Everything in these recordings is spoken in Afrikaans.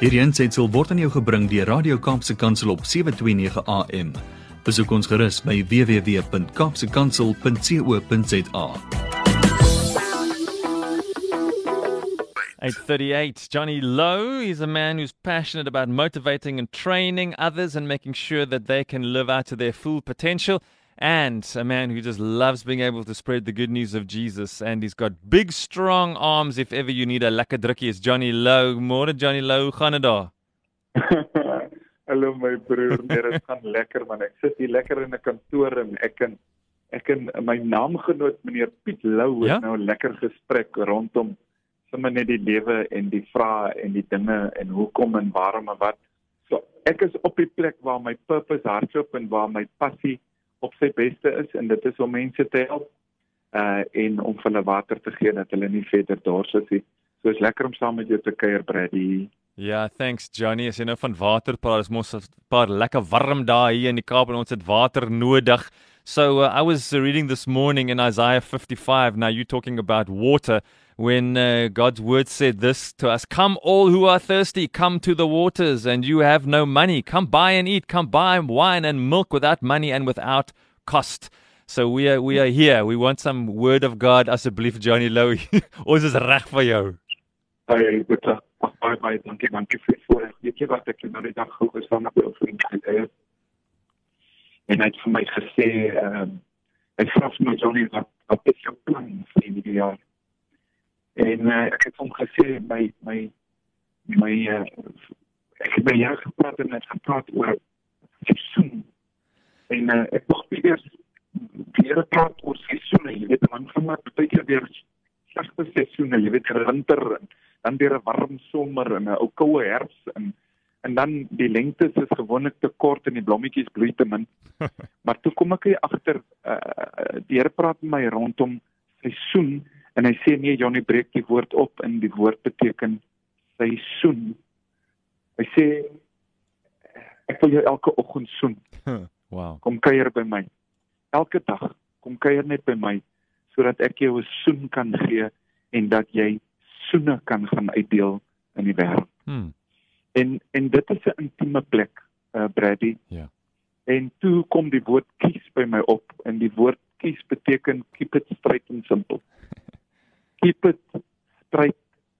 Hierdie aanseit sal word aan jou gebring deur Radio Kaapse Kansel op 7:29 AM. Besoek ons gerus by www.kapsekansel.co.za. 838 Johnny Lowe is a man who's passionate about motivating and training others and making sure that they can live out to their full potential and a man who just loves being able to spread the good news of Jesus. And he's got big, strong arms if ever you need a lekker drukkie. It's Johnny Lowe. Morning, Johnny Lowe. Hoe gaan dit daar? Hallo my broer, nee, dit gaan lekker man. Ek sit hier lekker in 'n kantoor en ek en ek en my naamgenoot meneer Piet Lou het Ja? nou 'n lekker gesprek rondom sommer net die lewe en die vrae en die dinge en hoekom en waarom en wat. So ek is op die plek waar my purpose hardloop en waar my passie op sy beste is en dit is om mense te help uh en om vir hulle water te gee dat hulle nie verder dors is nie. So is lekker om saam met jou te kuier Brady. Ja, thanks Johnny. As jy nou van water praat, is mos 'n paar lekker warm dae hier in die Kaap en ons het water nodig. So uh, I was reading this morning in Isaiah 55. Now you talking about water when uh, God's word said this to us, come all who are thirsty, come to the waters and you have no money, come buy and eat, come buy wine and milk without money and without cost. So we are we are here. We want some word of God asseblief Johnny Lowe. ons is reg vir jou. Hey, goed. Baie baie dankie, dankie vir die voorreg. Weet jy wat ek nou die dag gou gestaan het oor vriend het? En hy het vir my gesê, ehm um, hy vra vir my Johnny wat wat is jou plan vir die jaar? En uh, ek het hom gesê my my my uh, ek het by jou gepraat en het gepraat oor seisoen. En uh, ek moes weer weer praat oor seisoene. Jy weet man van my baie keer weer sagte seisoene, jy weet winter en dan weer 'n warm somer en 'n ou koue herfs en en dan die lengte is gewoonlik te kort en die blommetjies bloei te min. maar toe kom ek hier agter uh deur praat met my rondom seisoen en hy sê nee Johnny breek die woord op en die woord beteken seisoen. Hy sê ek wil jou elke oggend soen. wow. Kom kuier by my. Elke dag kom kuier net by my sodat ek jou 'n soen kan gee en dat jy soene kan gaan uitdeel in die wêreld. Hmm. En en dit is 'n intieme plek, uh Brady. Ja. En toe kom die woord kies by my op en die woord kies beteken keep it straight and simple. Keep it straight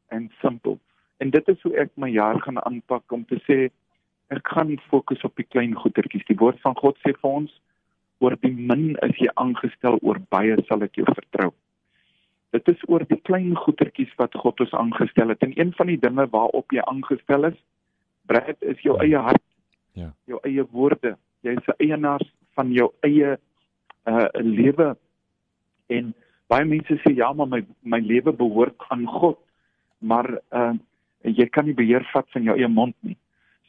and simple. En dit is hoe ek my jaar gaan aanpak om te sê ek gaan fokus op die klein goedertjies. Die woord van God sê vir ons oor die min is jy aangestel, oor baie sal ek jou vertrou. Dit is oor die klein goedertjies wat God ons aangestel het. En een van die dinge waarop jy aangestel is, Brad, is jou eie hart. Ja. Jou eie woorde. Jy is 'n eienaar van jou eie uh lewe. En baie mense sê ja, maar my my lewe behoort aan God. Maar uh jy kan nie beheer vat van jou eie mond nie.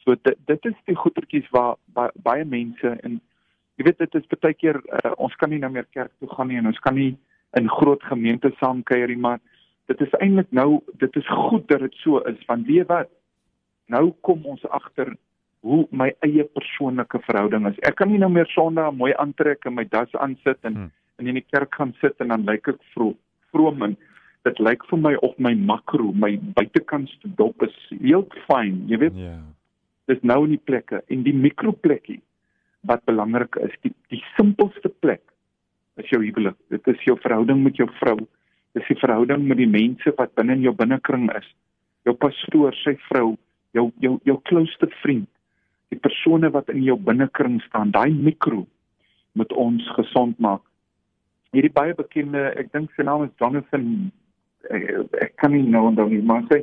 So dit dit is die goedertjies waar ba, baie mense en jy weet dit is baie keer uh, ons kan nie nou meer kerk toe gaan nie en ons kan nie in groot gemeentes saamkuier nie, maar dit is eintlik nou dit is goed dat dit so is want weet wat nou kom ons agter hoe my eie persoonlike verhouding is. Ek kan nie nou meer Sondag mooi aantrek en my das aansit en, Hmm. En in die kerk gaan sit en dan lyk ek vroom, vroom en dit lyk vir my of my makro, my buitekantste dop is heel fyn, jy weet. Ja. dis nou in die plekke en die mikroplekkie wat belangrik is die die simpelste plek is jou huwelik. Dit is jou verhouding met jou vrou dis die verhouding met die mense wat binne in jou binnekring is. Jou pastoor sy vrou jou jou jou closeste vriend die persone wat in jou binnekring staan daai mikro moet ons gesond maak hierdie baie bekende ek dink sy naam is Jonathan ek, ek kan nie nou onthou nie maar sy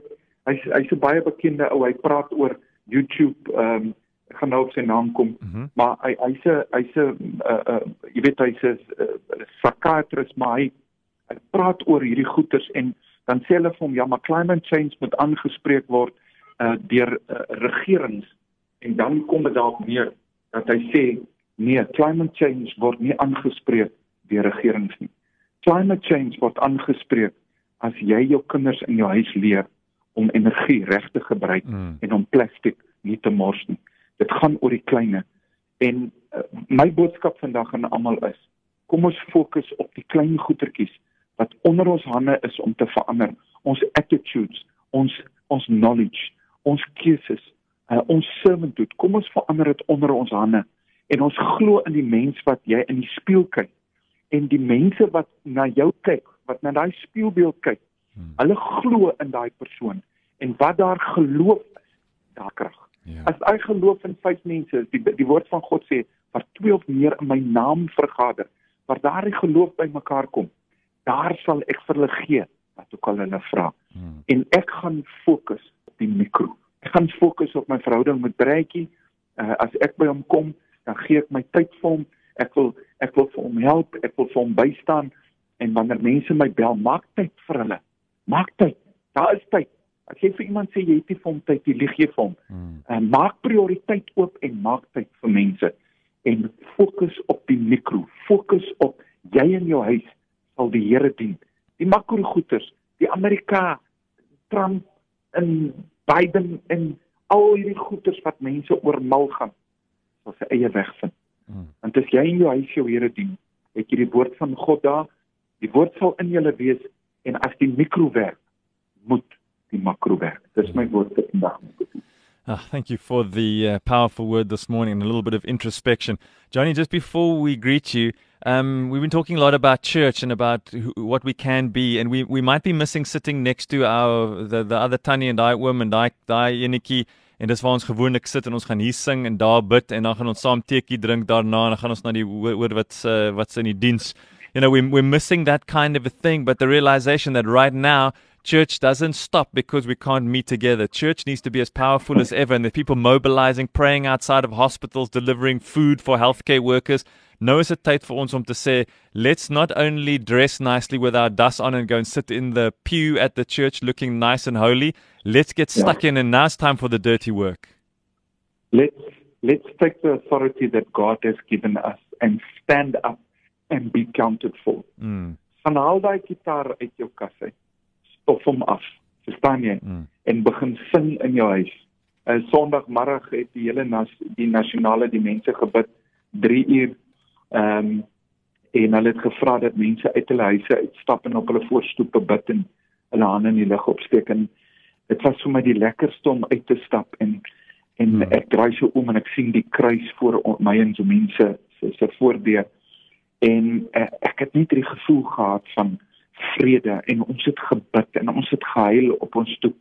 hy's hy's 'n baie bekende ou hy praat oor YouTube ehm um, gaan nou op sy naam kom Mhm. maar hy hy's 'n hy's 'n uh, uh, jy weet hy's 'n uh, psychiatrist maar hy hy praat oor hierdie goeters en dan sê hulle vir hom ja maar climate change moet aangespreek word uh, deur uh, regerings en dan kom dit dalk neer dat hy sê nee climate change word nie aangespreek deur regerings nie climate change word aangespreek as jy jou kinders in jou huis leer om energie reg te gebruik Mm. en om plastiek nie te mors nie. Dit gaan oor die kleine. En uh, my boodskap vandag aan almal is: kom ons fokus op die klein goedertjies wat onder ons hande is om te verander. Ons attitudes, ons ons knowledge, ons keuses, uh, ons servanthood. Kom ons verander dit onder ons hande en ons glo in die mens wat jy in die spieël kyk en die mense wat na jou kyk, wat na daai spieelbeeld kyk. Hmm. Hulle glo in daai persoon en wat daar geloof is, daar krag. Ja. As hy geloof in vyf mense, die die woord van God sê, waar twee of meer in my naam vergader, waar daardie geloof bymekaar kom, daar sal ek vir hulle gee wat ook al hulle vra. Hmm. En ek gaan fokus op die mikro. Ek gaan fokus op my verhouding met Breitjie. Uh, as ek by hom kom, dan gee ek my tyd vir hom. Ek wil ek wil vir hom help, ek wil vir hom bystaan en wanneer mense my bel, maak tyd vir hulle. Maak tyd. Daar is tyd. As jy vir iemand sê jy het nie vir hom tyd, jy lieg jy vir hom. Hmm. En uh, maak prioriteit oop en maak tyd vir mense en fokus op die mikro. Fokus op jy in jou huis sal die Here dien. Die makrogoeters, die Amerika, Trump en Biden en al hierdie goeters wat mense oormal gaan, sal sy eie weg vind. Hmm. Want as jy in jou huis jou Here dien, het jy die woord van God daar. Die woord sal in julle wees en as die mikro werk, moet die makro werk. Dis my woord vir vandag. Oh, thank you for the uh, powerful word this morning and a little bit of introspection. Johnny, just before we greet you, um, we've been talking a lot about church and about who, what we can be, and we, we might be missing sitting next to our the, the other Tannie and I woman, daai daai enetjie en dis waar ons gewoonlik sit en ons gaan hier sing en daar bid en dan gaan ons saam teekie drink daarna en dan gaan ons na die wat uh, in die diens. You know, we we're missing that kind of a thing, but the realization that right now church doesn't stop because we can't meet together. Church needs to be as powerful as ever, and the people mobilizing, praying outside of hospitals, delivering food for healthcare workers. Nou is dit tyd vir ons om te sê, let's not only dress nicely with our dust on and go and sit in the pew at the church looking nice and holy. Let's get stuck yeah. in and now it's time for the dirty work. Let's let's take the authority that God has given us and stand up and be counted for. Mm. Van al daai gitaar uit jou kas uit stof hom af. Verstaan jy? Mm. En begin sing in jou huis. uh, Sondagmiddag het die hele nas, die nasionale die mense gebid 3 uur. Ehm um, en hulle het gevra dat mense uit hulle huise uitstap en op hulle voorstoepe bid en hulle hande in die lug opsteek en dit was vir my die lekkerste om uit te stap en en mm. ek draai so om en ek sien die kruis voor my en so mense se se voordeur en uh, ek het net die gevoel gehad van vrede en ons het gebid en ons het gehuil op ons stoep.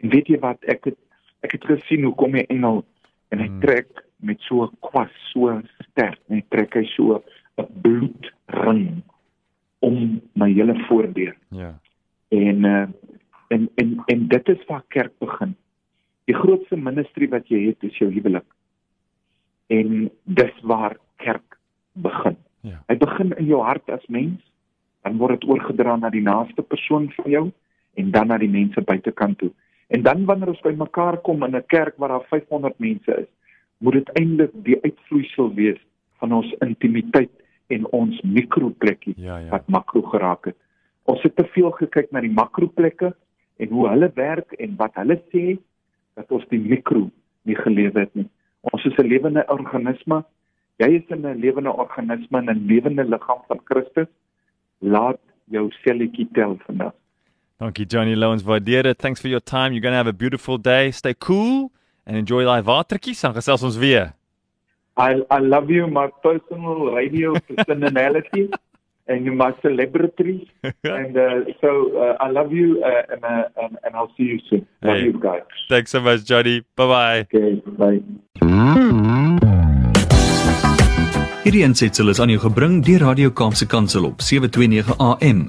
En weet jy wat ek het ek het gesien hoe kom 'n engel en hy hmm. trek met so 'n kwas so sterk hy trek hy so 'n bloedring om my hele voordeur. Ja. En uh, en en en dit is waar kerk begin. Die grootste ministerie wat jy het is jou huwelik. En dis waar kerk begin. Ja. Hy begin in jou hart as mens dan word dit oorgedra na die naaste persoon van jou en dan na die mense buitekant toe. En dan wanneer ons bymekaar kom in 'n kerk waar daar 500 mense is, moet dit eintlik die uitvloeisel wees van ons intimiteit en ons mikroplekkie ja, ja. wat makro geraak het. Ons het te veel gekyk na die makroplekke en hoe hulle werk en wat hulle sê dat ons die mikro nie geleef het nie. Ons is 'n lewende organisme. Jy is 'n lewende organisme in 'n lewende liggaam van Christus laat jou selletjie tel vandag. Dankie Johnny Loans waardeer dit. Thanks for your time. You're going to have a beautiful day. Stay cool and enjoy daai watertjies. Dan gesels ons weer. I I love you my personal radio personality and you my celebrity and uh, so uh, I love you uh, and, uh, and and I'll see you soon. Love hey, you guys. Thanks so much Johnny. Bye-bye. Okay, bye. Hierdie ensitsel is aan jou gebring deur Radio Kaapse Kansel op 729 AM.